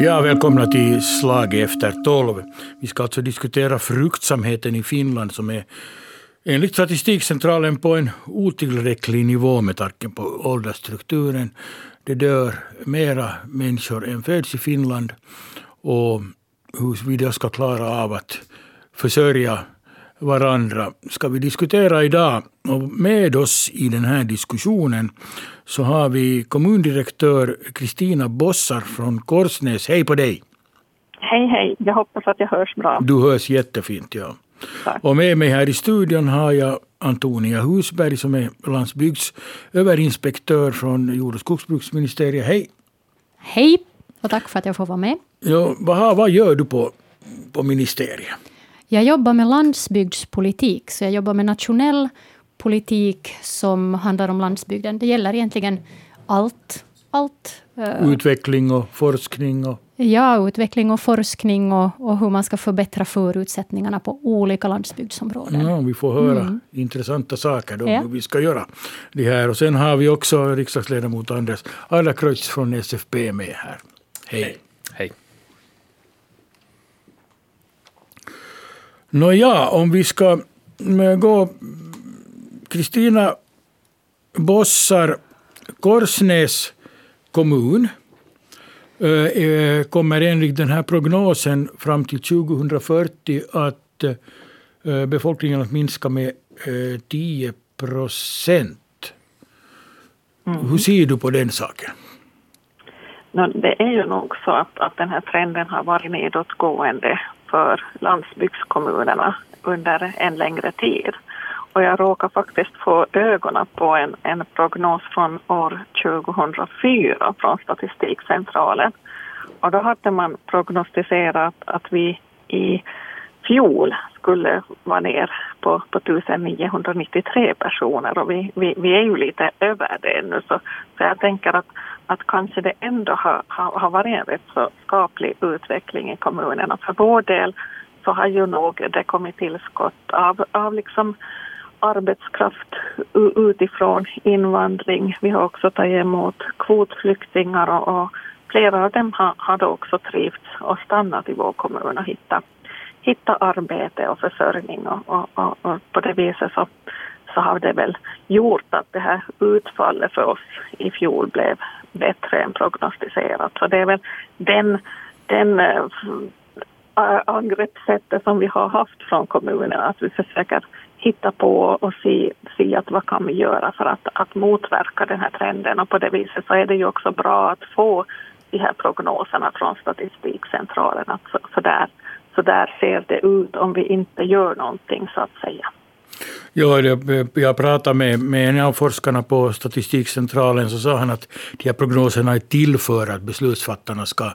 Ja, välkomna till Slag efter tolv. Vi ska alltså diskutera fruktsamheten i Finland som är enligt Statistikcentralen på en otillräcklig nivå med tanke på åldersstrukturen. Det dör mera människor än föds i Finland. Och hur vi då ska klara av att försörja varandra ska vi diskutera idag. Och med oss i den här diskussionen så har vi kommundirektör Kristina Bossar från Korsnäs. Hej på dig! Hej, hej. Jag hoppas att jag hörs bra. Du hörs jättefint, ja. Tack. Och med mig här i studion har jag Antonia Husberg som är landsbygdsöverinspektör från jord och skogsbruksministeriet. Hej! Hej och tack för att jag får vara med. Ja, vad, vad gör du på, på ministeriet? Jag jobbar med landsbygdspolitik, så jag jobbar med nationell politik som handlar om landsbygden. Det gäller egentligen allt. allt. Eh, utveckling och forskning? Och... Ja, utveckling och forskning och, och hur man ska förbättra förutsättningarna på olika landsbygdsområden. Ja, vi får höra mm. intressanta saker då, ja. hur vi ska göra det här. Och sen har vi också riksdagsledamot Anders Adlercreutz från SFP med här. Hej. Hej. Nåja, om vi ska gå Kristina Bossar, Korsnäs kommun eh, eh, kommer enligt den här prognosen fram till 2040 att eh, befolkningen att minska med 10 procent. Mm. Hur ser du på den saken? Det är ju nog så att, att den här trenden har varit nedåtgående för landsbygdskommunerna under en längre tid. Och jag råkar faktiskt få ögonen på en, en prognos från år 2004 från Statistikcentralen. Och då hade man prognostiserat att vi i fjol skulle vara ner på, på 1993 personer och vi, vi, vi är ju lite över det nu så, så jag tänker att, att kanske det ändå har, har, har varit en rätt så skaplig utveckling i kommunerna. För vår del så har ju nog det kommit tillskott av, av liksom arbetskraft utifrån invandring. Vi har också tagit emot kvotflyktingar och, och flera av dem har, har då också trivts och stannat i vår kommun och hittat, hittat arbete och försörjning och, och, och, och på det viset så, så har det väl gjort att det här utfallet för oss i fjol blev bättre än prognostiserat. Så det är väl den, den äh, angreppssättet som vi har haft från kommunerna. att vi försöker hitta på och se, se att vad kan vi göra för att, att motverka den här trenden och på det viset så är det ju också bra att få de här prognoserna från Statistikcentralen att så, så, där, så där ser det ut om vi inte gör någonting så att säga. Ja, jag pratade med, med en av forskarna på Statistikcentralen så sa han att de här prognoserna är till för att beslutsfattarna ska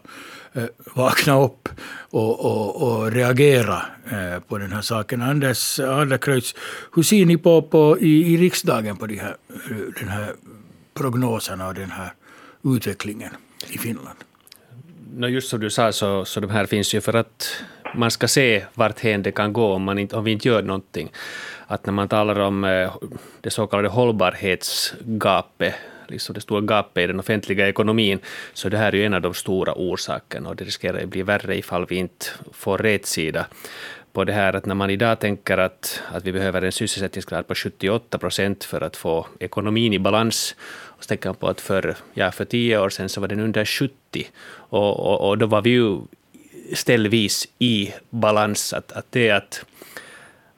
Eh, vakna upp och, och, och reagera eh, på den här saken. Anders Adlercreutz, hur ser ni på, på i, i riksdagen på de här, den här prognoserna och den här utvecklingen i Finland? No just som du sa, så, så de här finns ju för att man ska se varthän det kan gå om, man inte, om vi inte gör någonting. Att när man talar om eh, det så kallade hållbarhetsgapet liksom det stora gapet i den offentliga ekonomin, så det här är ju en av de stora orsakerna och det riskerar att bli värre ifall vi inte får rätsida på det här att när man idag tänker att, att vi behöver en sysselsättningsgrad på 78 procent för att få ekonomin i balans, och så tänker man på att för, ja, för tio år sedan så var den under 70, och, och, och då var vi ju ställvis i balans. Att, att det att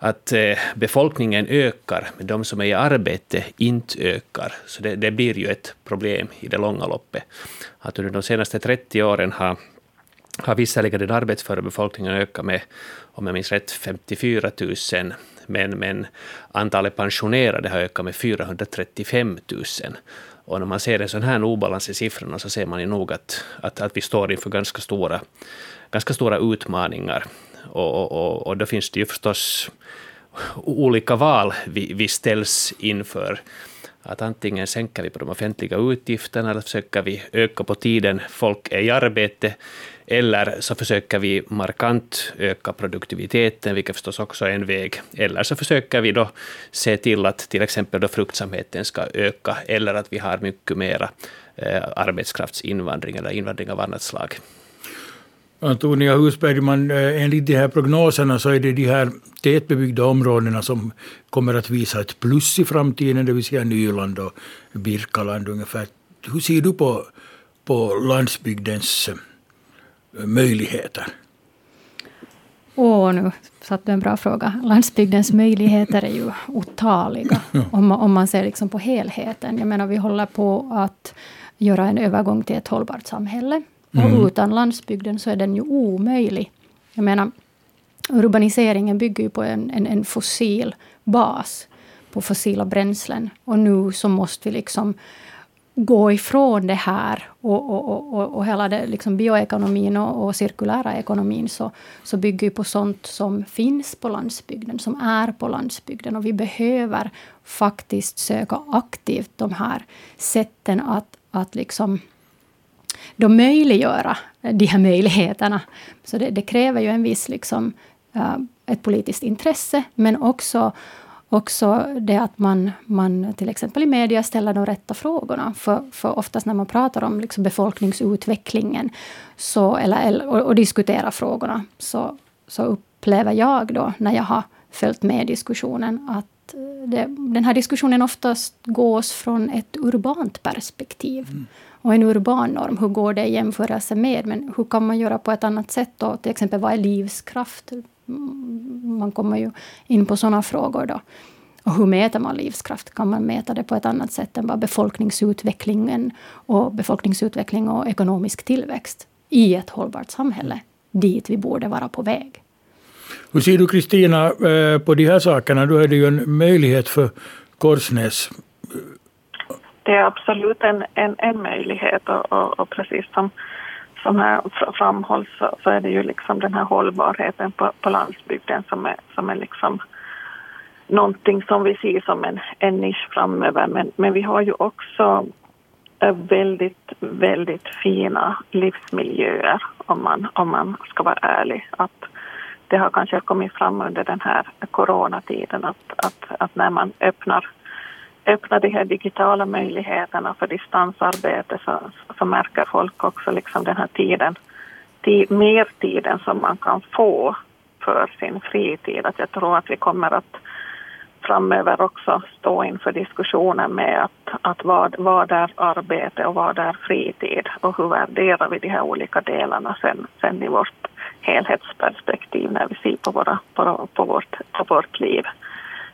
att eh, befolkningen ökar, men de som är i arbete inte ökar. Så det, det, blir ju ett problem i det långa loppet. Att under de senaste 30 åren har, har visserligen den arbetsföra befolkningen ökat med, om jag minns rätt, 54 000, men, men antalet pensionerade har ökat med 435 000. Och när man ser en sån här obalans i siffrorna så ser man ju nog att, att, att vi står inför ganska stora, ganska stora utmaningar. Och, och, och då finns det ju förstås olika val vi, vi ställs inför. Att antingen sänker vi på de offentliga utgifterna eller försöker vi öka på tiden folk är i arbete eller så försöker vi markant öka produktiviteten, vilket förstås också är en väg. Eller så försöker vi då se till att till exempel då fruktsamheten ska öka, eller att vi har mycket mera eh, arbetskraftsinvandring eller invandring av annat slag. Antonia Husbergman, eh, enligt de här prognoserna så är det de här tätbebyggda områdena som kommer att visa ett plus i framtiden, det vill säga Nyland och Birkaland ungefär. Hur ser du på, på landsbygdens eh, möjligheter? Åh, oh, nu satte du en bra fråga. Landsbygdens möjligheter är ju otaliga, om, man, om man ser liksom på helheten. Jag menar, vi håller på att göra en övergång till ett hållbart samhälle. Mm. Och utan landsbygden så är den ju omöjlig. Jag menar, urbaniseringen bygger ju på en, en, en fossil bas, på fossila bränslen. Och nu så måste vi liksom gå ifrån det här och, och, och, och hela det, liksom bioekonomin och, och cirkulära ekonomin så, så bygger ju på sånt som finns på landsbygden, som är på landsbygden. Och vi behöver faktiskt söka aktivt de här sätten att, att liksom då möjliggöra de här möjligheterna. Så det, det kräver ju en viss liksom, uh, ett politiskt intresse, men också, också det att man, man till exempel i media ställer de rätta frågorna. För, för oftast när man pratar om liksom befolkningsutvecklingen så, eller, eller, och, och diskuterar frågorna, så, så upplever jag då, när jag har följt med diskussionen, att det, den här diskussionen oftast gås från ett urbant perspektiv. Mm och en urban norm. Hur går det i jämförelse med? Men hur kan man göra på ett annat sätt? Då? Till exempel, vad är livskraft? Mm, man kommer ju in på sådana frågor då. Och hur mäter man livskraft? Kan man mäta det på ett annat sätt än bara befolkningsutvecklingen och befolkningsutveckling och ekonomisk tillväxt i ett hållbart samhälle, dit vi borde vara på väg? Hur ser du Kristina eh, på de här sakerna? Då är det ju en möjlighet för Korsnäs det är absolut en, en, en möjlighet och, och, och precis som, som här framhålls så, så, är det ju liksom den här hållbarheten på, på landsbygden som är, som är liksom någonting som vi ser som en, en nisch framöver. Men, men vi har ju också eh, väldigt, väldigt fina livsmiljöer om man, om man ska vara ärlig. Att det har kanske kommit fram under den här coronatiden att, att, att när man öppnar öppna de här digitala möjligheterna för distansarbete så, så märker folk också liksom den här tiden, tid, mer tiden som man kan få för sin fritid. Att jag tror att vi kommer att framöver också stå inför diskussionen med att, att vad, vad är arbete och vad är fritid och hur värderar vi de här olika delarna sen, sen i vårt helhetsperspektiv när vi ser på, våra, på, på, vårt, på vårt liv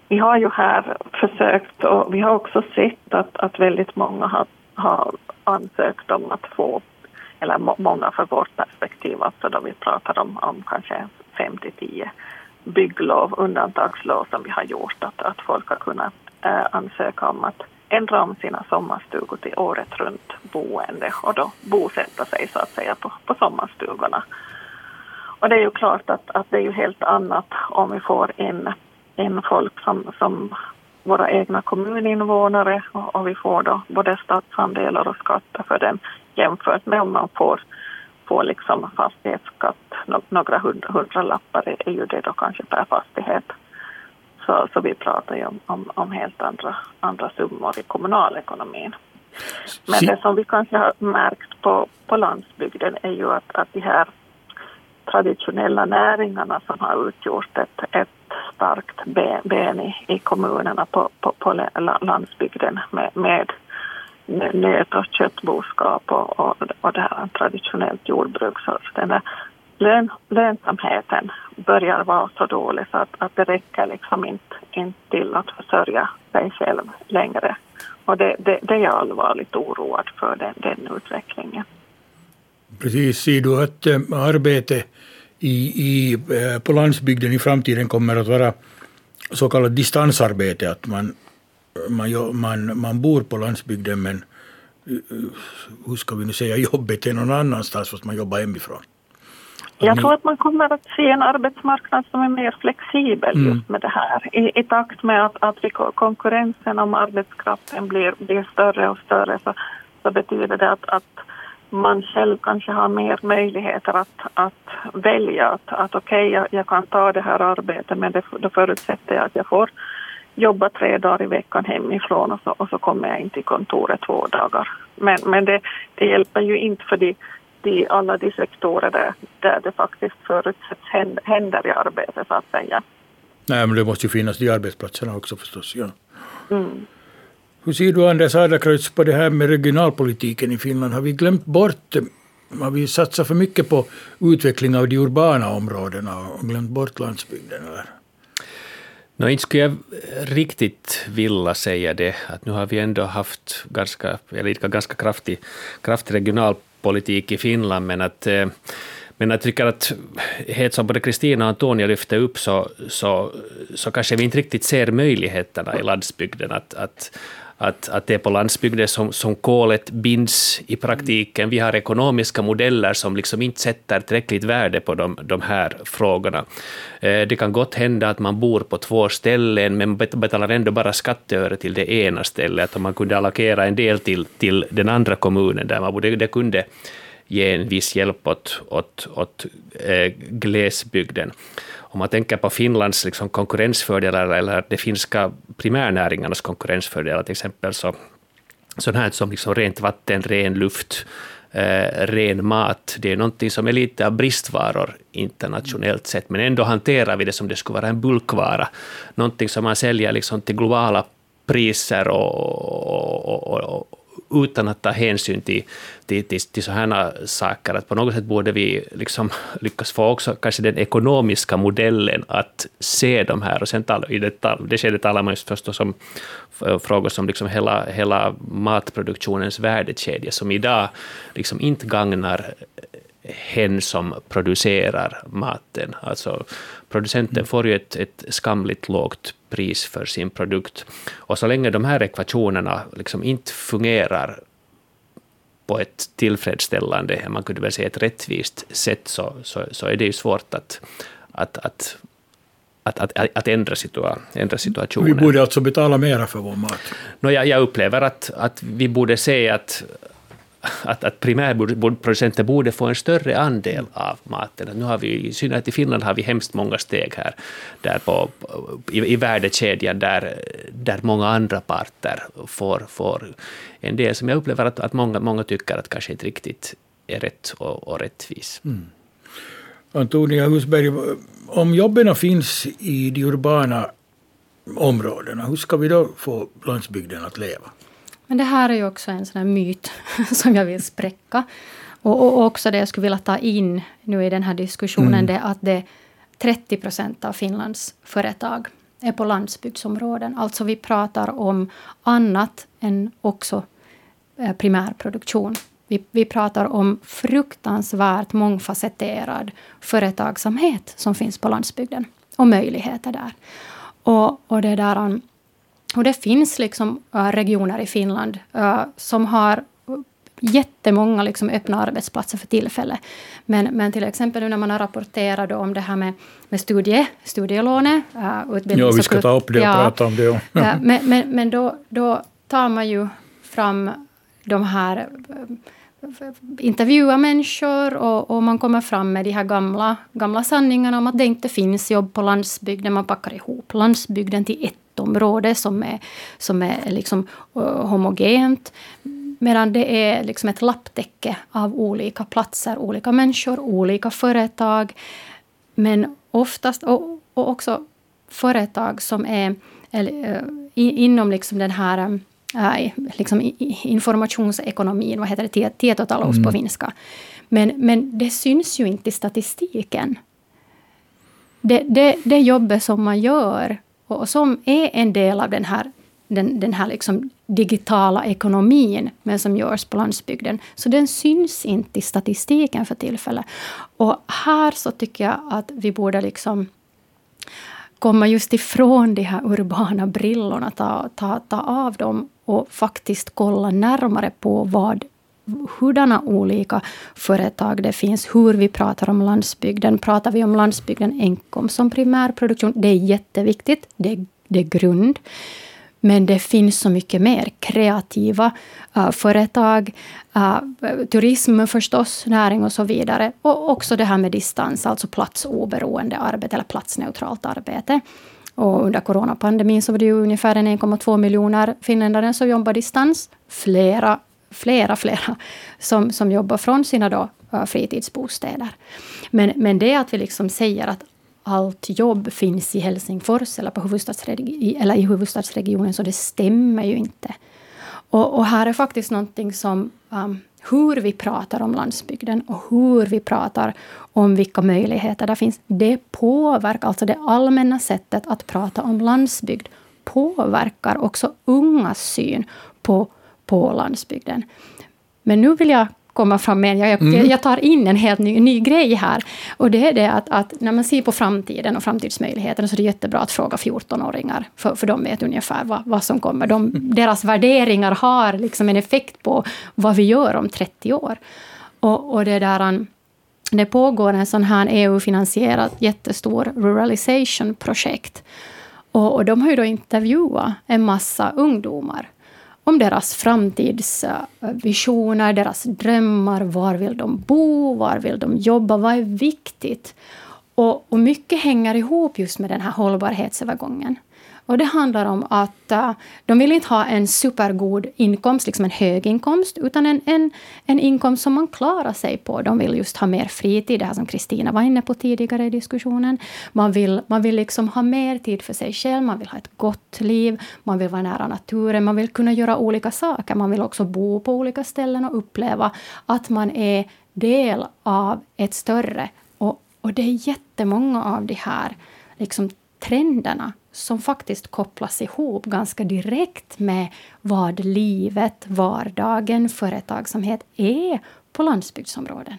vi har ju här försökt och vi har också sett att, att väldigt många har, har ansökt om att få, eller må, många för vårt perspektiv, alltså då vi pratar om, om kanske 5 till 10 bygglov, undantagslov som vi har gjort, att, att folk har kunnat äh, ansöka om att ändra om sina sommarstugor till året runt boende och då bosätta sig så att säga på, på sommarstugorna. Och det är ju klart att, att det är ju helt annat om vi får en in folk som, som våra egna kommuninvånare och, och vi får då både statsandelar och skatter för den jämfört med om man får, får liksom fastighetsskatt, några hundra, hundra lappar är ju det då kanske per fastighet. Så, så vi pratar ju om, om, om helt andra, andra summor i kommunalekonomin. Men det som vi kanske har märkt på, på landsbygden är ju att, att de här traditionella näringarna som har utgjort ett, ett starkt ben i, i kommunerna på, på, på landsbygden med, med nöt och köttboskap och, och, och det här traditionellt jordbruk. Så den där lön, lönsamheten börjar vara så dålig så att, att det räcker liksom inte, inte till att försörja sig själv längre. Och det, det, det är jag allvarligt oroad för, den, den utvecklingen. Precis, du att äh, arbete i, i, eh, på landsbygden i framtiden kommer att vara så kallat distansarbete, att man, man, man, man bor på landsbygden men eh, hur ska vi nu säga, jobbet är någon annanstans fast man jobbar hemifrån. Jag tror att man kommer att se en arbetsmarknad som är mer flexibel mm. just med det här. I, i takt med att, att konkurrensen om arbetskraften blir, blir större och större så, så betyder det att, att man själv kanske har mer möjligheter att, att välja att, att okej, okay, jag, jag, kan ta det här arbetet men det, då förutsätter jag att jag får jobba tre dagar i veckan hemifrån och så, och så kommer jag in till kontoret två dagar. Men, men det, det hjälper ju inte för de, de, alla de sektorer där, där det faktiskt förutsätts händer i arbetet så att säga. Nej, men det måste ju finnas de arbetsplatserna också förstås. Ja. Mm. Hur ser du Anders Adlercreutz på det här med regionalpolitiken i Finland? Har vi glömt bort, har vi satsat för mycket på utveckling av de urbana områdena och glömt bort landsbygden? Eller? No, inte skulle jag riktigt vilja säga det, att nu har vi ändå haft ganska, eller ganska kraftig, kraftig regionalpolitik i Finland, men att eh, men jag tycker att helt som både Kristina och Antonia lyfte upp så, så, så kanske vi inte riktigt ser möjligheterna i landsbygden att, att, att, att det är på landsbygden som, som kolet binds i praktiken. Vi har ekonomiska modeller som liksom inte sätter tillräckligt värde på de, de här frågorna. Eh, det kan gott hända att man bor på två ställen, men betalar ändå bara skatteöre till det ena stället. Om man kunde allokera en del till, till den andra kommunen där man bor, det kunde ge en viss hjälp åt, åt, åt eh, glesbygden om man tänker på Finlands liksom konkurrensfördelar eller de finska primärnäringarnas konkurrensfördelar, till exempel så sånt här som liksom rent vatten, ren luft, eh, ren mat, det är någonting som är lite av bristvaror internationellt sett, men ändå hanterar vi det som det skulle vara en bulkvara, någonting som man säljer liksom till globala priser och, och, och, utan att ta hänsyn till, till, till, till sådana saker. Att på något sätt borde vi liksom lyckas få också kanske den ekonomiska modellen att se de här. Och sen tal, i det, det skedet talar man just förstås om eh, frågor som liksom hela, hela matproduktionens värdekedja, som idag liksom inte gagnar hen som producerar maten. Alltså, producenten får ju ett, ett skamligt lågt pris för sin produkt. Och så länge de här ekvationerna liksom inte fungerar på ett tillfredsställande, man kunde väl säga ett rättvist sätt, så, så, så är det ju svårt att, att, att att, att, att ändra, situa ändra situationen. Vi borde alltså betala mera för vår mat? No, jag, jag upplever att, att vi borde se att, att, att primärproducenter borde få en större andel av maten. Nu har vi, I synnerhet i Finland har vi hemskt många steg här där på, i, i värdekedjan där, där många andra parter får, får en del som jag upplever att, att många, många tycker att kanske inte riktigt är rätt och, och rättvis. Mm. Antonia Husberg, om jobben finns i de urbana områdena, hur ska vi då få landsbygden att leva? Men det här är ju också en sån myt som jag vill spräcka. Och, och, också det jag skulle vilja ta in nu i den här diskussionen, mm. det att det 30 procent av Finlands företag är på landsbygdsområden. Alltså vi pratar om annat än också eh, primärproduktion. Vi, vi pratar om fruktansvärt mångfacetterad företagsamhet som finns på landsbygden och möjligheter där. Och, och det där, och det finns liksom uh, regioner i Finland uh, som har jättemånga liksom öppna arbetsplatser för tillfället. Men, men till exempel nu när man har rapporterat om det här med, med studie, studielånet, utbildning. Ja, vi ska ta upp det och ja, prata om det. Ja. ja men men, men då, då tar man ju fram de här intervjua människor och, och, man kommer fram med de här gamla, gamla sanningarna om att det inte finns jobb på landsbygden. Man packar ihop landsbygden till ett område som är, som är liksom, uh, homogent. Medan det är liksom ett lapptäcke av olika platser, olika människor, olika företag. Men oftast, och, och också företag som är eller, uh, inom liksom den här eh, äh, liksom informationsekonomin, vad heter det, tietotalous mm. på finska. Men, men det syns ju inte i statistiken. Det, det, det jobbet som man gör och som är en del av den här, den, den här liksom digitala ekonomin, men som görs på landsbygden. Så den syns inte i statistiken för tillfället. Och här så tycker jag att vi borde liksom komma just ifrån de här urbana brillorna, ta, ta, ta av dem och faktiskt kolla närmare på vad, hurdana olika företag det finns, hur vi pratar om landsbygden. Pratar vi om landsbygden enkom som primärproduktion? Det är jätteviktigt, det är, det är grund. Men det finns så mycket mer. Kreativa uh, företag, uh, turism förstås, näring och så vidare. Och också det här med distans, alltså platsoberoende arbete eller platsneutralt arbete. Och under coronapandemin så var det ju ungefär 1,2 miljoner finländare som jobbar distans. Flera, flera, flera som, som jobbar från sina då, eh, fritidsbostäder. Men, men det att vi liksom säger att allt jobb finns i Helsingfors eller, på huvudstadsregi eller i huvudstadsregionen, så det stämmer ju inte. Och, och här är faktiskt någonting som um, hur vi pratar om landsbygden och hur vi pratar om vilka möjligheter det finns, det påverkar, alltså det allmänna sättet att prata om landsbygd påverkar också ungas syn på, på landsbygden. Men nu vill jag komma fram med. Jag, mm. jag tar in en helt ny, ny grej här. Och det är det att, att, när man ser på framtiden och framtidsmöjligheterna så är det jättebra att fråga 14-åringar. För, för de vet ungefär vad, vad som kommer. De, mm. deras värderingar har liksom en effekt på vad vi gör om 30 år. Och, och det där... Det pågår en sån här EU-finansierad jättestor ruralization-projekt. Och, och de har ju då intervjuat en massa ungdomar om deras framtidsvisioner, deras drömmar. Var vill de bo? Var vill de jobba? Vad är viktigt? Och, och mycket hänger ihop just med den här hållbarhetsövergången. Och det handlar om att uh, de vill inte ha en supergod inkomst, liksom en hög inkomst, utan en, en, en inkomst som man klarar sig på. De vill just ha mer fritid, det här som Kristina var inne på tidigare i diskussionen. Man vill, man vill liksom ha mer tid för sig själv, man vill ha ett gott liv, man vill vara nära naturen, man vill kunna göra olika saker. Man vill också bo på olika ställen och uppleva att man är del av ett större. Och, och det är jättemånga av de här liksom, trenderna som faktiskt kopplas ihop ganska direkt med vad livet, vardagen, företagsamhet är på landsbygdsområden.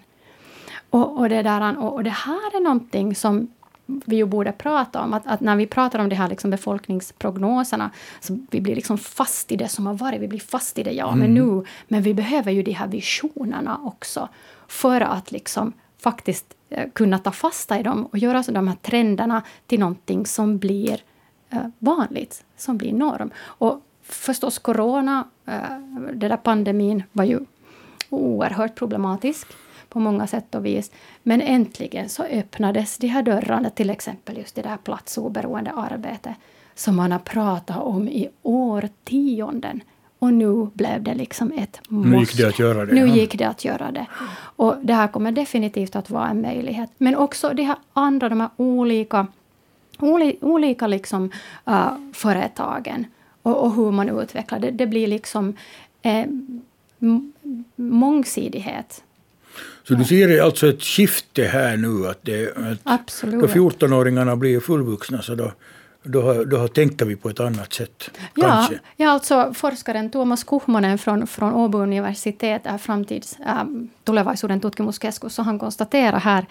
Och, och, det, där, och, det här är någonting som vi ju borde prata om. Att, att, när vi pratar om de här liksom befolkningsprognoserna, så vi blir liksom fast i det som har varit. Vi blir fast i det, ja, mm. men nu. Men vi behöver ju de här visionerna också för att liksom faktiskt eh, kunna ta fasta i dem och göra så de här trenderna till någonting som blir vanligt, som blir norm. Och förstås, corona, eh, den där pandemin, var ju oerhört problematisk på många sätt och vis. Men äntligen så öppnades de här dörrarna, till exempel just det där platsoberoende arbetet som man har pratat om i årtionden. Och nu blev det liksom ett måste. Nu gick det att göra det. Nu ja. gick det att göra det. Och det här kommer definitivt att vara en möjlighet. Men också de här andra, de här olika olika liksom, uh, företagen och, och, hur man utvecklar det. Det blir liksom eh, mångsidighet. Så du ser alltså ett skifte här nu, att, det, att Absolut. då 14-åringarna blir fullvuxna så då, då, då tänker vi på ett annat sätt. Ja, ja alltså forskaren Tuomas Kuhmonen från, från Åbo universitet är framtids ähm, tulevaisuuden tutkimuskeskus, så han konstaterar här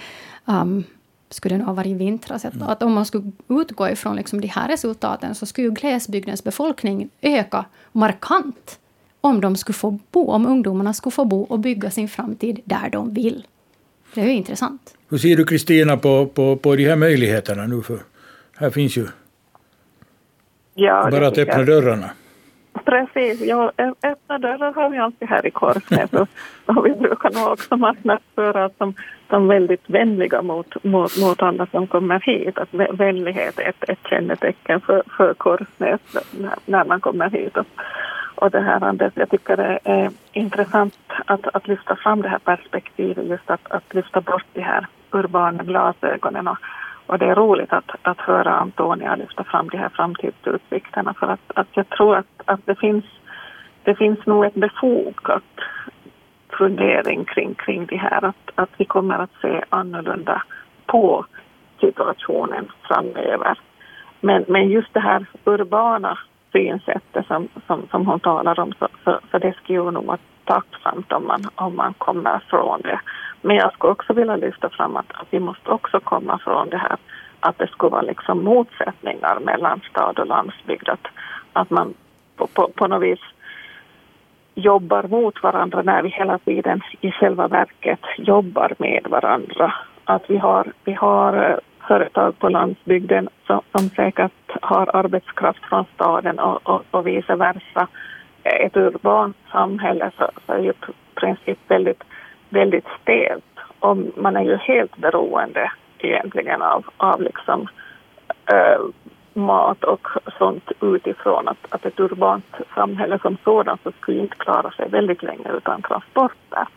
um, skulle det nog ha varit i vintras, att, att om man skulle utgå ifrån liksom de här resultaten så skulle glesbygdens befolkning öka markant om de skulle få bo, om ungdomarna skulle få bo och bygga sin framtid där de vill. Det är ju intressant. Hur ser du Kristina på, på, på de här möjligheterna nu? För här finns ju ja, bara att öppna dörrarna. Precis, ja, öppna dörrar har vi alltid här i Korsnäs och vi brukar nog också marknadsföra som, som väldigt vänliga mot, mot, mot alla som kommer hit. Att vänlighet är ett, ett kännetecken för, för Korsnäs när, när man kommer hit. Och, och det här Anders, jag tycker det är intressant att, att lyfta fram det här perspektivet, just att, att lyfta bort de här urbana glasögonen och och det är roligt att, att höra Antonia lyfta fram de här framtidsutsikterna för att, att jag tror att, att det, finns, det finns nog ett befogat fundering kring, kring det här att, att vi kommer att se annorlunda på situationen framöver. Men, men just det här urbana synsättet som, som, som hon talar om så, så, så det skulle ju nog vara tacksamt om man, om man kommer från det. Men jag skulle också vilja lyfta fram att, att vi måste också komma från det här att det skulle vara liksom motsättningar mellan stad och landsbygd. Att, att man på, på, på något vis jobbar mot varandra när vi hela tiden i själva verket jobbar med varandra. Att vi har, vi har eh, företag på landsbygden som, som säkert har arbetskraft från staden och, och, och vice versa. Ett urbant samhälle så, så är ju i princip väldigt, väldigt stelt och man är ju helt beroende egentligen av, av liksom, äh, mat och sånt utifrån. Att, att ett urbant samhälle som sådant så skulle inte klara sig väldigt länge utan transporter.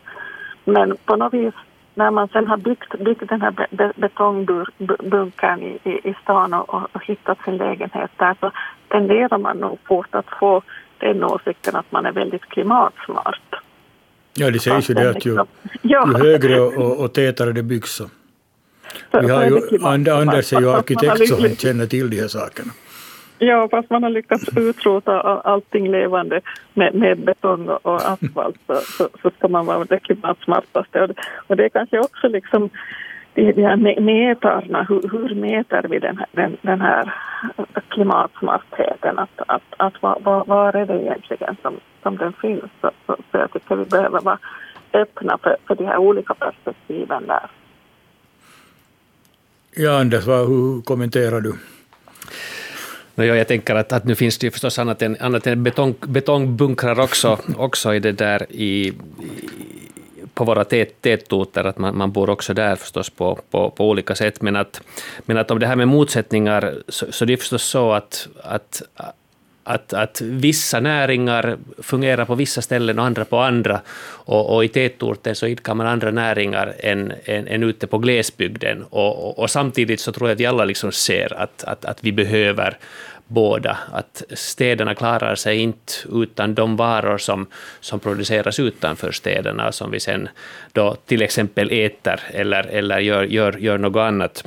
Men på något vis när man sen har byggt, byggt den här betongbunkern i, i, i stan och, och, hittat sin lägenhet där så tenderar man nog fort att få den åsikten att man är väldigt klimatsmart. Ja, det sägs ju det att ju, ju högre och, och tätare det byggs så. Vi har ju, Anders är ju arkitekt så han känner till de här sakerna. Ja, fast man har lyckats utrota allting levande med, med betong och asfalt så, så, så, ska man vara det klimatsmartaste. Och det, och det är kanske också liksom de, de här mätarna, hur, hur mäter vi den här, den, den här klimatsmartheten? Att, att, att var, var, var är det egentligen som, som den finns? Så, så, så jag tycker vi behöver vara öppna för, för de här olika perspektiven där. Ja, Anders, vad, hur kommenterar du? No, jag tänker att, att nu finns det ju förstås annat än, annat än betong, betongbunkrar också, också i det där i, på våra tätorter, att man, man bor också där förstås på, på, på olika sätt. Men att, men att om det här med motsättningar, så, så det är förstås så att, att att, att vissa näringar fungerar på vissa ställen och andra på andra. Och, och i tätorten så idkar man andra näringar än, än, än ute på glesbygden. Och, och, och, samtidigt så tror jag att vi alla liksom ser att, att, att vi behöver båda. Att städerna klarar sig inte utan de varor som, som produceras utanför städerna, som vi sen då till exempel äter eller, eller gör, gör, gör något annat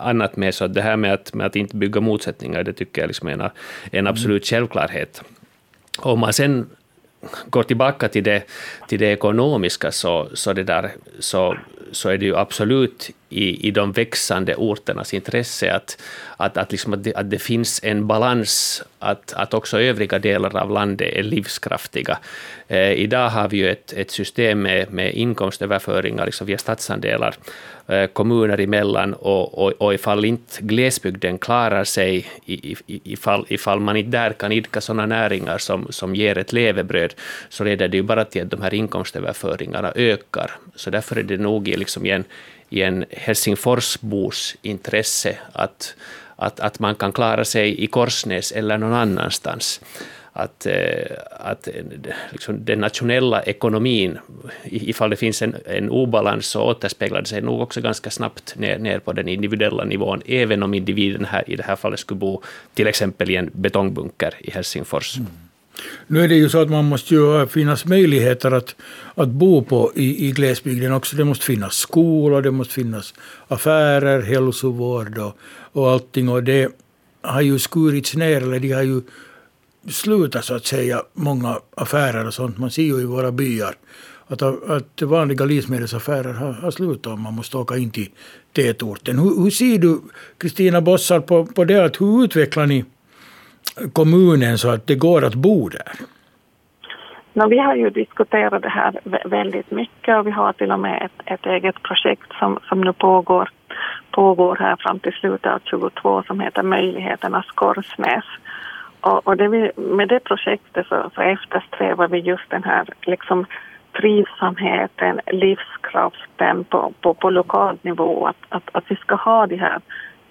annat med. Så det här med att, med att inte bygga motsättningar, det tycker jag liksom är en, en absolut mm. självklarhet. Om man sen går tillbaka till det, till det ekonomiska så, så, det där, så, så är det ju absolut i, i de växande orternas intresse att, att, att, liksom att, det, att det finns en balans, att, att också övriga delar av landet är livskraftiga. Eh, idag har vi ju ett, ett system med, med inkomstöverföringar liksom via statsandelar eh, kommuner emellan och, och, och ifall inte glesbygden klarar sig, ifall, ifall man inte där kan idka sådana näringar som, som ger ett levebröd, så leder det ju bara till att de här inkomstöverföringarna ökar. Så därför är det nog liksom i en, i en Helsingforsbos intresse att, att, att man kan klara sig i Korsnäs eller någon annanstans att, eh, att liksom den nationella ekonomin, ifall det finns en, en obalans, så återspeglar det sig nog också ganska snabbt ner, ner på den individuella nivån, även om individen här, i det här fallet skulle bo till exempel i en betongbunker i Helsingfors. Mm. Nu är det ju så att man måste ju finnas möjligheter att, att bo på i, i glesbygden också. Det måste finnas skolor, det måste finnas affärer, hälsovård och, och allting. Och det har ju skurits ner, eller de har ju slutat så att säga, många affärer och sånt. Man ser ju i våra byar att, att vanliga livsmedelsaffärer har, har slutat och man måste åka in till tätorten. Hur, hur ser du, Kristina Bossar, på, på det? Att hur utvecklar ni kommunen så att det går att bo där? No, vi har ju diskuterat det här väldigt mycket och vi har till och med ett, ett eget projekt som, som nu pågår, pågår här fram till slutet av 2022 som heter Möjligheternas Korsnäs. Och, och det vi, med det projektet så, så eftersträvar vi just den här liksom, trivsamheten, livskraften på, på, på lokal nivå. Att, att, att vi ska ha de här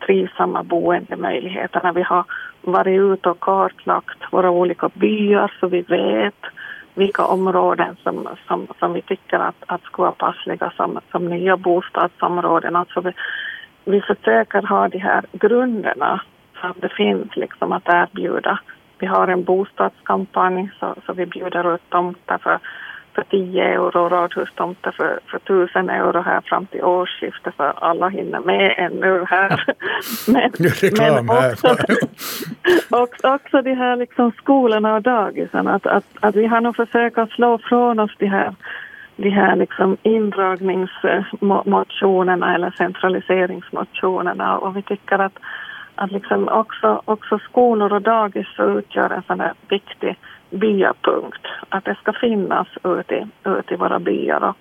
trivsamma boendemöjligheterna. Vi har varit ute och kartlagt våra olika byar så vi vet vilka områden som, som, som vi tycker att, att ska vara passliga som, som nya bostadsområden. Alltså vi, vi försöker ha de här grunderna som det finns liksom att erbjuda. Vi har en bostadskampanj så, så vi bjuder ut tomter för, för 10 euro, radhustomter för, för 1000 euro här fram till årsskiftet så alla hinner med ännu här. men, men också, också, också de här liksom skolorna och dagisen, att, att, att vi har nog försökt att slå från oss de här de här liksom indragningsmotionerna eller centraliseringsmotionerna. Och vi tycker att att liksom också, också skolor och dagis så utgör en sån här viktig byapunkt, att det ska finnas ute i, i våra byar. Och,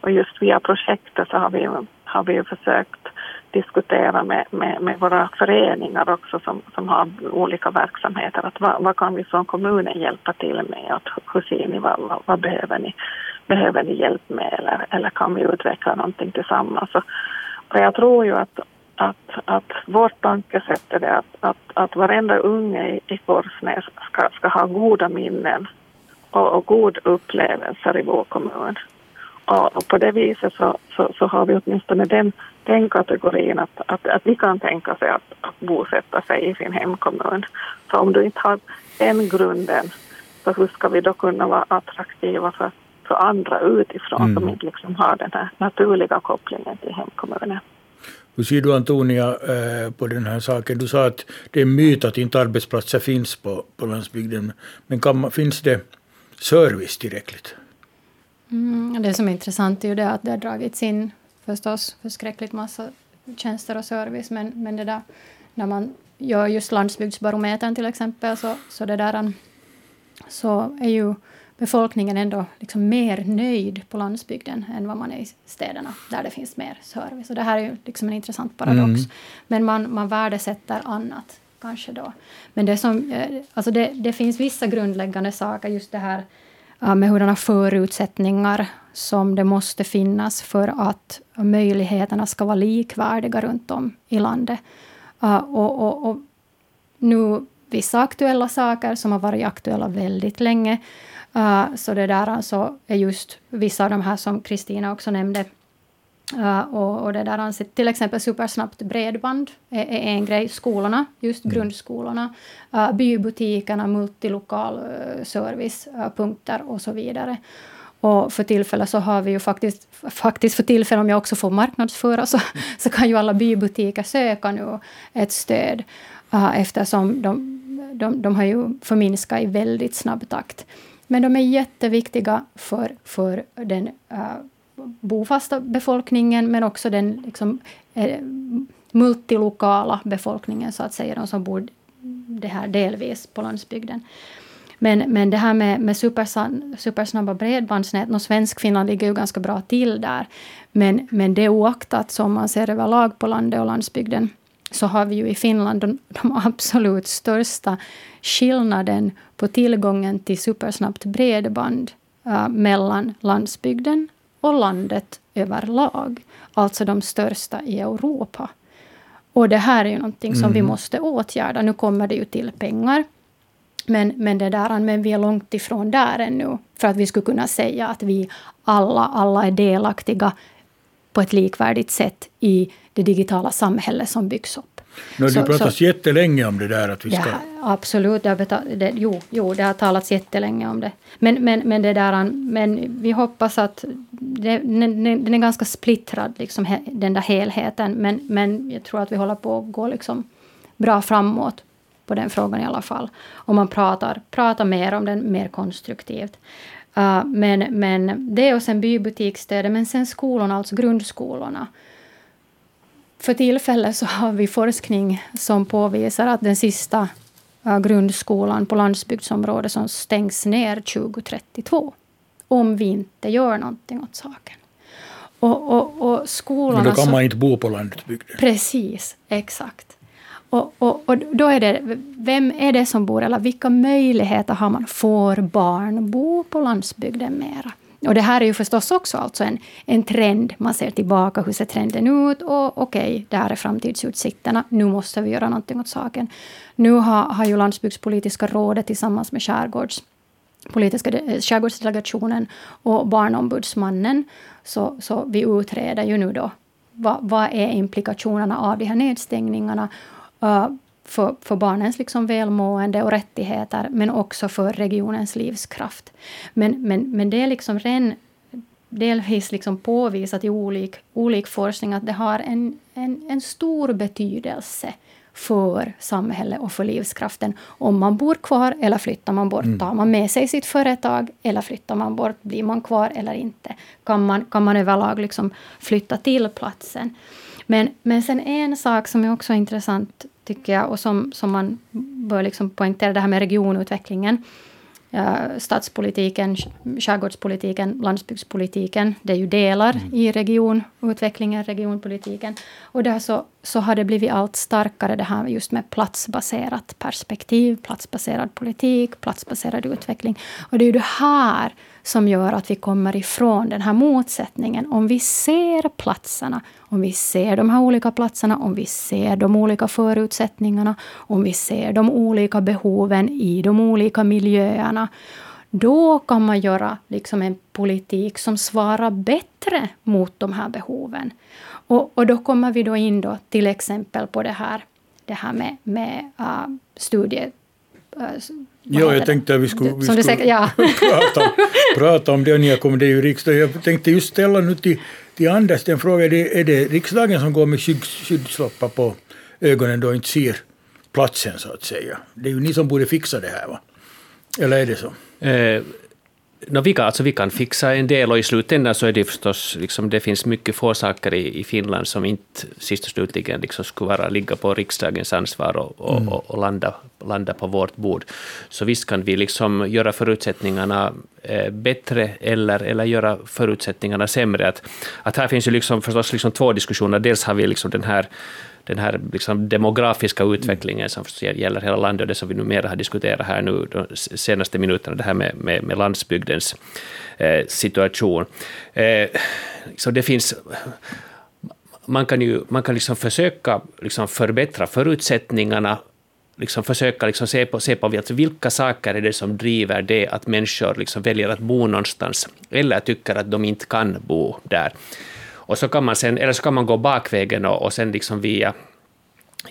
och just via projektet så har vi, har vi försökt diskutera med, med, med, våra föreningar också som, som har olika verksamheter. Att vad, vad kan vi från kommunen hjälpa till med? Att, hur ser ni, vad, vad, vad behöver, ni, behöver ni hjälp med? Eller, eller kan vi utveckla någonting tillsammans? Och, och jag tror ju att, att, att vårt tankesätt är det att, att, att varenda unge i, i Korsnäs ska, ska ha goda minnen och, och god upplevelser i vår kommun. Och, och på det viset så, så, så, har vi åtminstone den, den kategorin att, att, att vi kan tänka sig att, att bosätta sig i sin hemkommun. Så om du inte har den grunden, så hur ska vi då kunna vara attraktiva för, för andra utifrån mm. som inte liksom har den här naturliga kopplingen till hemkommunen? Hur ser du Antonia eh, på den här saken? Du sa att det är en myt att inte arbetsplatser finns på, på landsbygden. Men kan, finns det service tillräckligt? Mm, det som är intressant är ju det att det har dragits in förstås förskräckligt massa tjänster och service, men, men det där när man gör just landsbygdsbarometern till exempel, så, så, det där, så är ju befolkningen ändå liksom mer nöjd på landsbygden än vad man är i städerna, där det finns mer service. Och det här är ju liksom en intressant paradox. Mm. Men man, man värdesätter annat, kanske då. Men det, som, eh, alltså det, det finns vissa grundläggande saker, just det här med hurdana förutsättningar som det måste finnas för att möjligheterna ska vara likvärdiga runt om i landet. Och, och, och nu vissa aktuella saker som har varit aktuella väldigt länge. Så det där alltså är just vissa av de här som Kristina också nämnde Uh, och, och, det där anser, till exempel supersnabbt bredband är, är en grej. Skolorna, just mm. grundskolorna, uh, bybutikerna, multilokal uh, servicepunkter och så vidare. Och för tillfället så har vi ju faktiskt, faktiskt för tillfället om jag också får marknadsföra, så, så kan ju alla bybutiker söka nu ett stöd uh, eftersom de, de, de har ju förminskat i väldigt snabb takt. Men de är jätteviktiga för, för den uh, bofasta befolkningen, men också den liksom, eh, multilokala befolkningen, så att säga, de som bor det här delvis på landsbygden. Men, men det här med, med supersnabba bredbandsnät, och Svenskfinland ligger ju ganska bra till där. Men, men det oaktat, som man ser överlag på landet och landsbygden, så har vi ju i Finland de, de absolut största skillnaden på tillgången till supersnabbt bredband uh, mellan landsbygden och landet överlag. Alltså de största i Europa. Och det här är ju någonting som mm. vi måste åtgärda. Nu kommer det ju till pengar. Men, men, det där, men vi är långt ifrån där ännu. För att vi skulle kunna säga att vi alla, alla är delaktiga på ett likvärdigt sätt i det digitala samhälle som byggs upp. Nu har det pratats jättelänge om det där att vi ska... Det, absolut, det har, betal, det, jo, jo, det har talats jättelänge om det. Men, men, men, det där, men vi hoppas att... Det, den är ganska splittrad, liksom, den där helheten. Men, men jag tror att vi håller på att gå liksom bra framåt på den frågan i alla fall. Om man pratar, pratar mer om den, mer konstruktivt. Uh, men, men det och sen bybutikstödet, men sen skolorna, alltså grundskolorna. För tillfället så har vi forskning som påvisar att den sista uh, grundskolan på landsbygdsområdet som stängs ner 2032. Om vi inte gör någonting åt saken. Och, och, och skolorna Men då kan man inte bo på landsbygden. Precis, exakt. Och, och, och, då är det, vem är det som bor, eller vilka möjligheter har man? Får barn bo på landsbygden mera? Och det här är ju förstås också alltså en, en trend. Man ser tillbaka, hur ser trenden ut? Och okej, okay, där är framtidsutsikterna. Nu måste vi göra någonting åt saken. Nu har, har ju Landsbygdspolitiska rådet tillsammans med skärgårds politiska eh, skärgårdsdelegationen och Barnombudsmannen. Så, så vi utreder ju nu då vad, vad är implikationerna av de här nedstängningarna. Uh, för, för barnens liksom välmående och rättigheter, men också för regionens livskraft. Men, men, men det är liksom redan delvis liksom påvisat i olik, olik forskning att det har en, en, en stor betydelse för samhället och för livskraften. Om man bor kvar eller flyttar man bort. Mm. Tar man med sig sitt företag eller flyttar man bort? Blir man kvar eller inte? Kan man, kan man överlag liksom flytta till platsen? Men, men sen en sak som är också intressant, tycker jag, och som, som man bör liksom poängtera, det här med regionutvecklingen. stadspolitiken, skärgårdspolitiken, landsbygdspolitiken. Det är ju delar mm. i regionutvecklingen, regionpolitiken. Och där så, så har det blivit allt starkare det här just med platsbaserat perspektiv, platsbaserad politik, platsbaserad utveckling. Och det är ju det här som gör att vi kommer ifrån den här motsättningen. Om vi ser platserna, om vi ser de här olika platserna, om vi ser de olika förutsättningarna, om vi ser de olika behoven i de olika miljöerna, då kan man göra liksom en politik som svarar bättre mot de här behoven. Och, och då kommer vi då in då till exempel på det här, det här med, med uh, studie äh, Ja, jag tänkte att vi skulle, vi skulle säkert, ja. prata, prata om det och ni har kommit i riksdagen. Jag tänkte just ställa nu till, till Anders den frågan. Är det, är det riksdagen som går med skyggslappar på ögonen då inte ser platsen så att säga? Det är ju ni som borde fixa det här va? Eller är det så? Eh, No, vi, kan, alltså, vi kan fixa en del och i slutändan så är det förstås, liksom, det finns mycket få saker i, i Finland som inte sist och slutligen liksom, skulle vara, ligga på riksdagens ansvar och, och, mm. och, och landa, landa på vårt bord. Så visst kan vi liksom göra förutsättningarna eh, bättre eller, eller göra förutsättningarna sämre. Att, att här finns ju liksom, förstås liksom två diskussioner. Dels har vi liksom den här den här liksom demografiska utvecklingen som gäller hela landet och det som vi numera har diskuterat här nu de senaste minuterna, det här med, med, med landsbygdens eh, situation. Eh, så det finns man kan ju man kan liksom försöka liksom förbättra förutsättningarna liksom försöka liksom se på, se på alltså vilka saker är det som driver det att människor liksom väljer att bo någonstans eller tycker att de inte kan bo där. Och så kan man sen, eller så kan man gå bakvägen och, och sen liksom via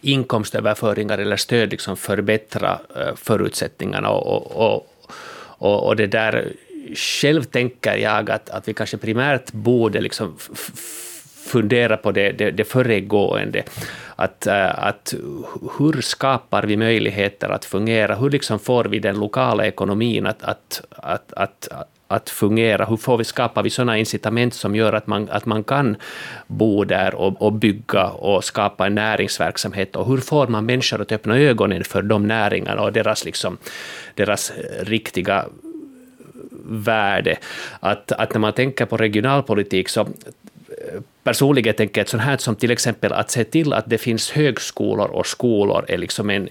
inkomstöverföringar eller stöd liksom förbättra eh, förutsättningarna. Och, och, och, och, det där, själv tänker jag att, att vi kanske primärt borde liksom fundera på det, det, det föregående. Att, eh, att hur skapar vi möjligheter att fungera? Hur liksom får vi den lokala ekonomin att, att, att, att, att fungera? Hur får vi, skapar vi sådana incitament som gör att man, att man kan bo där och, och bygga och skapa en näringsverksamhet? Och hur får man människor att öppna ögonen för de näringarna och deras, liksom, deras eh, riktiga värde? Att, att när man tänker på regionalpolitik så eh, personligen tänker jag att sånt här som till exempel att se till att det finns högskolor och skolor är liksom en,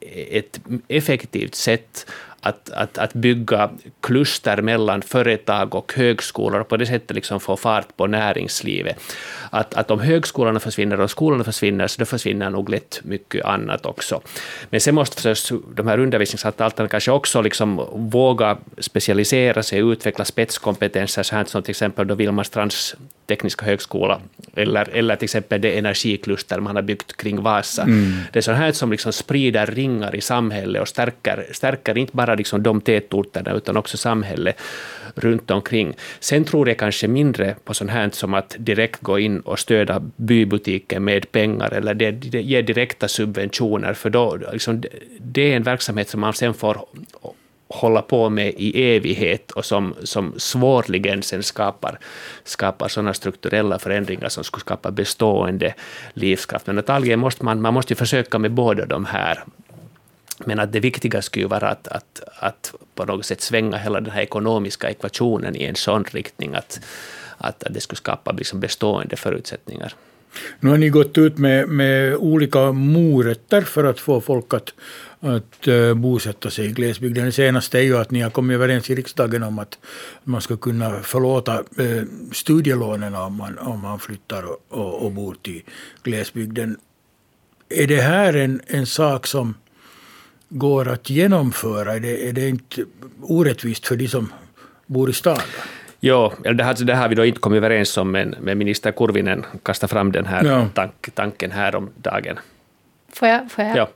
e, ett effektivt sätt att, att, att bygga kluster mellan företag och högskolor och på det sättet liksom få fart på näringslivet. Att, att om högskolorna försvinner och skolorna försvinner, så då försvinner nog lätt mycket annat också. Men sen måste förstås de här undervisningsanstalterna kanske också liksom våga specialisera sig, utveckla spetskompetenser, så här som till exempel då Vilmarstrands tekniska högskola, eller, eller till exempel det energikluster man har byggt kring Vasa. Mm. Det är sånt här som liksom sprider ringar i samhället och stärker, stärker inte bara liksom de tätorterna, utan också samhället runt omkring. Sen tror jag kanske mindre på sånt här som att direkt gå in och stödja bybutiken med pengar, eller det, det, ge direkta subventioner, för då, liksom, det är en verksamhet som man sen får hålla på med i evighet och som, som svårligen sen skapar, skapar sådana strukturella förändringar som skulle skapa bestående livskraft. Men antagligen måste man, man måste försöka med båda de här. Men att det viktiga skulle ju vara att, att, att på något sätt svänga hela den här ekonomiska ekvationen i en sån riktning att, att, att det skulle skapa liksom bestående förutsättningar. Nu har ni gått ut med, med olika morötter för att få folk att, att eh, bosätta sig i glesbygden. Det senaste är ju att ni har kommit överens i riksdagen om att man ska kunna förlåta eh, studielånen om man, om man flyttar och, och, och bor till glesbygden. Är det här en, en sak som går att genomföra? Är det, är det inte orättvist för de som bor i stan? Jo, det här, det här har vi då inte kommit överens om, men, men minister Kurvinen kastade fram den här ja. tank, tanken här om dagen. Får jag? Får jag? Ja.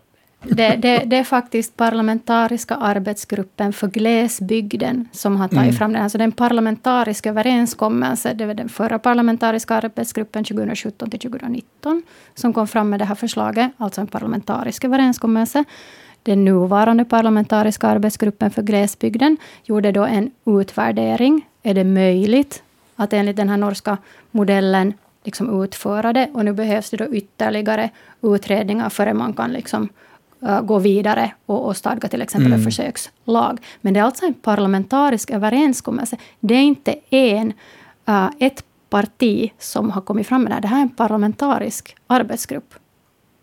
Det, det, det, är faktiskt parlamentariska arbetsgruppen för glesbygden som har tagit mm. fram den. Alltså den parlamentariska överenskommelse, det var den förra parlamentariska arbetsgruppen 2017 till 2019 som kom fram med det här förslaget, alltså en parlamentarisk överenskommelse. Den nuvarande parlamentariska arbetsgruppen för glesbygden gjorde då en utvärdering. Är det möjligt att enligt den här norska modellen liksom utföra det? Och nu behövs det då ytterligare utredningar före man kan liksom uh, gå vidare och, och stadga till exempel mm. en försökslag. Men det är alltså en parlamentarisk överenskommelse. Det är inte en, uh, ett parti som har kommit fram med det här. Det här är en parlamentarisk arbetsgrupp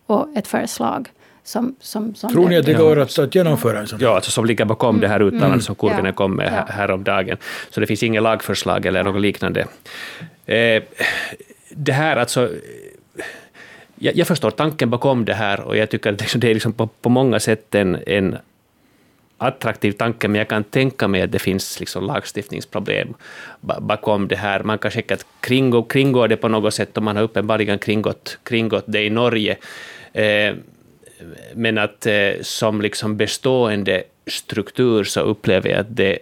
och ett förslag. Som, som, som Tror ni att det går att, att genomföra en sån? Ja, alltså som ligger bakom mm. det här uttalandet mm. som Kurvinen ja. kom med ja. häromdagen. Så det finns inget lagförslag eller något liknande. Eh, det här alltså jag, jag, förstår tanken bakom det här och jag tycker att det är liksom på, på många sätt en, en attraktiv tanke, men jag kan tänka mig att det finns liksom lagstiftningsproblem bakom det här. Man kan säkert kringgå, kringgå det på något sätt, och man har uppenbarligen kringgått, kringgått det i Norge. Eh, men att eh, som liksom bestående struktur så upplever jag att det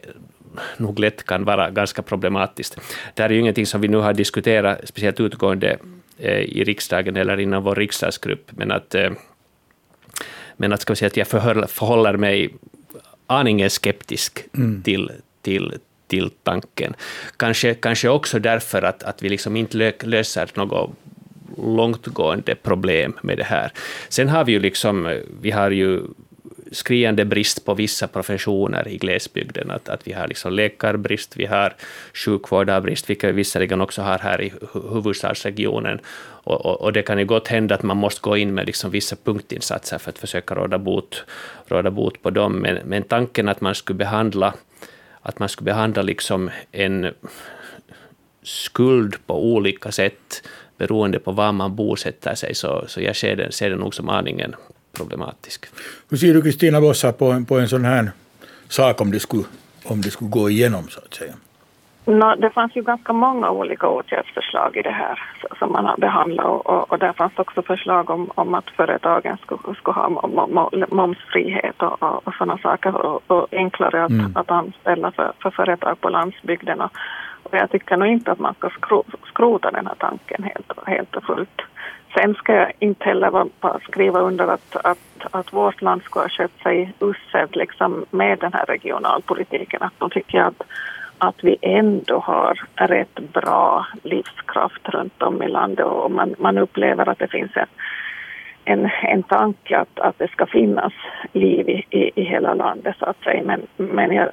nog lätt kan vara ganska problematiskt. Det här är ju ingenting som vi nu har diskuterat speciellt utgående eh, i riksdagen eller inom vår riksdagsgrupp, men att, eh, men att, ska säga att jag förhåller mig aningen skeptisk mm. till, till, till tanken. Kanske, kanske också därför att, att vi liksom inte löser något långtgående problem med det här. Sen har vi ju liksom, vi har ju skriande brist på vissa professioner i glesbygden. Att, att vi har liksom läkarbrist, vi har sjukvårdarbrist, vilket vi visserligen också har här i huvudstadsregionen. Och, och, och, det kan ju gott hända att man måste gå in med liksom vissa punktinsatser för att försöka råda bot, råda bot på dem. Men, men tanken att man skulle behandla, att man skulle behandla liksom en skuld på olika sätt beroende på var man bosätter sig, så, så jag ser det, ser det nog som aningen problematisk. Hur ser du Kristina Vossa på en, på en sån här sak om det, skulle, om det skulle gå igenom så att säga? No, det fanns ju ganska många olika åtgärdsförslag i det här som man har behandlat och, och där fanns också förslag om, om att företagen skulle, skulle ha momsfrihet och, och, och sådana saker och, och enklare att, mm. att anställa för, för företag på landsbygden. Och, och jag tycker nog inte att man ska skro, skrota den här tanken helt, helt och fullt. Sen ska jag inte heller skriva under att, att, att vårt land ska ha köpt sig uselt liksom med den här regionalpolitiken. Att då tycker jag att, att vi ändå har rätt bra livskraft runt om i landet och man, man upplever att det finns en, en, en tanke att, att det ska finnas liv i, i, i hela landet så att säga. Men, men jag,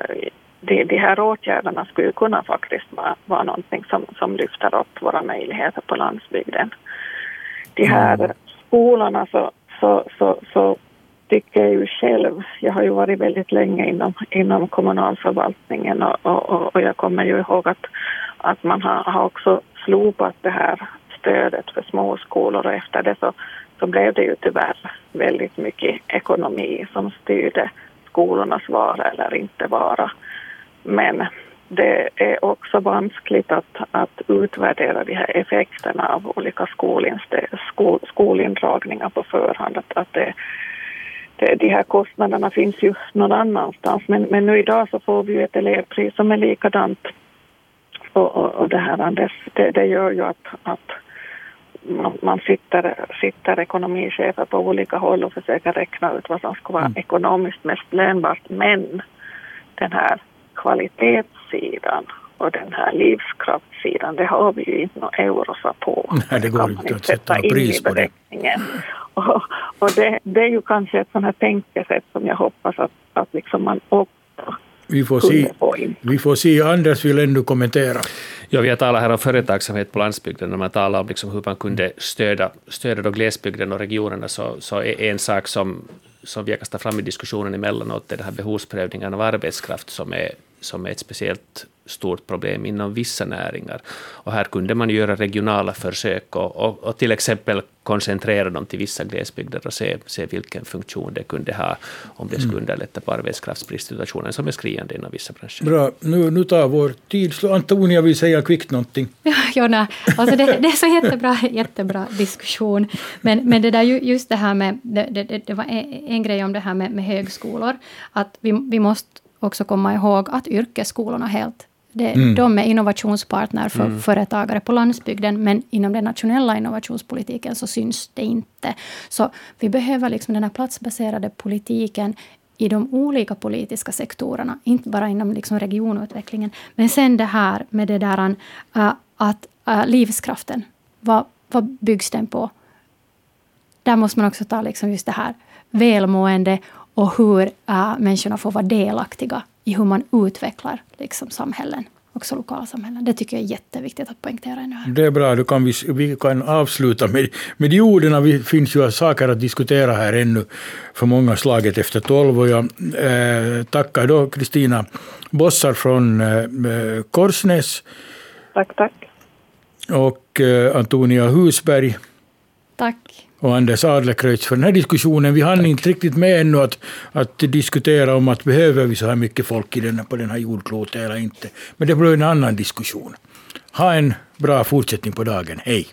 de, de här åtgärderna skulle kunna faktiskt vara, vara någonting som, som lyfter upp våra möjligheter på landsbygden de här mm. skolorna så, så, så, så tycker jag ju själv, jag har ju varit väldigt länge inom, inom kommunalförvaltningen och, och, och jag kommer ju ihåg att, att man har, har också slopat det här stödet för småskolor och efter det så, så blev det ju tyvärr väldigt mycket ekonomi som styrde skolornas vara eller inte vara. Men det är också vanskligt att, att utvärdera de här effekterna av olika skol, skolindragningar på förhand. Att, att det, det, de här kostnaderna finns ju någon annanstans men, men nu idag så får vi ju ett elevpris som är likadant. Och, och, och det här det, det gör ju att, att man, man sitter, sitter ekonomichefer på olika håll och försöker räkna ut vad som ska vara mm. ekonomiskt mest lönbart. Men den här kvalitetssidan och den här livskraftssidan, det har vi ju inte några eurosa på. Nej, det går inte att sätta pris på det. Och, och det, det, är ju kanske ett sånt här tänkesätt som jag hoppas att, att liksom man också vi får, se, vi får se. Anders vill ändå kommentera. Ja, vi har talat här om företagsamhet på landsbygden. När man talar om liksom hur man kunde stödja, stödja då glesbygden och regionerna så, så är en sak som, som vi har kastat fram i diskussionen emellanåt är den här behovsprövningen av arbetskraft som är som är ett speciellt stort problem inom vissa näringar. Och här kunde man göra regionala försök och, och, och, till exempel koncentrera dem till vissa glesbygder och se, se vilken funktion det kunde ha, om det skulle mm. underlätta på arbetskraftsbristsituationen som är skriande inom vissa branscher. Bra, nu, nu tar vår tid Antonia vill säga kvickt någonting. Ja, Jonna, alltså det, det är så jättebra, jättebra diskussion. Men, men det där, just det här med, det, det, det var en, en grej om det här med, med högskolor, att vi, vi måste också komma ihåg att yrkesskolorna helt det, mm. De är innovationspartner för mm. företagare på landsbygden, men inom den nationella innovationspolitiken så syns det inte. Så vi behöver liksom den här platsbaserade politiken i de olika politiska sektorerna, inte bara inom liksom regionutvecklingen. Men sen det här med det där uh, att uh, livskraften, vad, vad byggs den på? Där måste man också ta liksom just det här välmående och hur äh, människorna får vara delaktiga i hur man utvecklar liksom, samhällen också lokalsamhällen. Det tycker jag är jätteviktigt att poängtera nu här. Det är bra, då kan vi, vi kan avsluta med, med de orden. Det finns ju saker att diskutera här ännu för många slaget efter tolv. Och jag eh, tackar då Kristina Bossar från eh, Korsnäs. Tack, tack. Och eh, Antonia Husberg. Tack och Anders Adlercreutz för den här diskussionen. Vi hann inte riktigt med ännu att, att diskutera om att behöver vi så här mycket folk i den, på den här jordklotet eller inte. Men det blir en annan diskussion. Ha en bra fortsättning på dagen. Hej!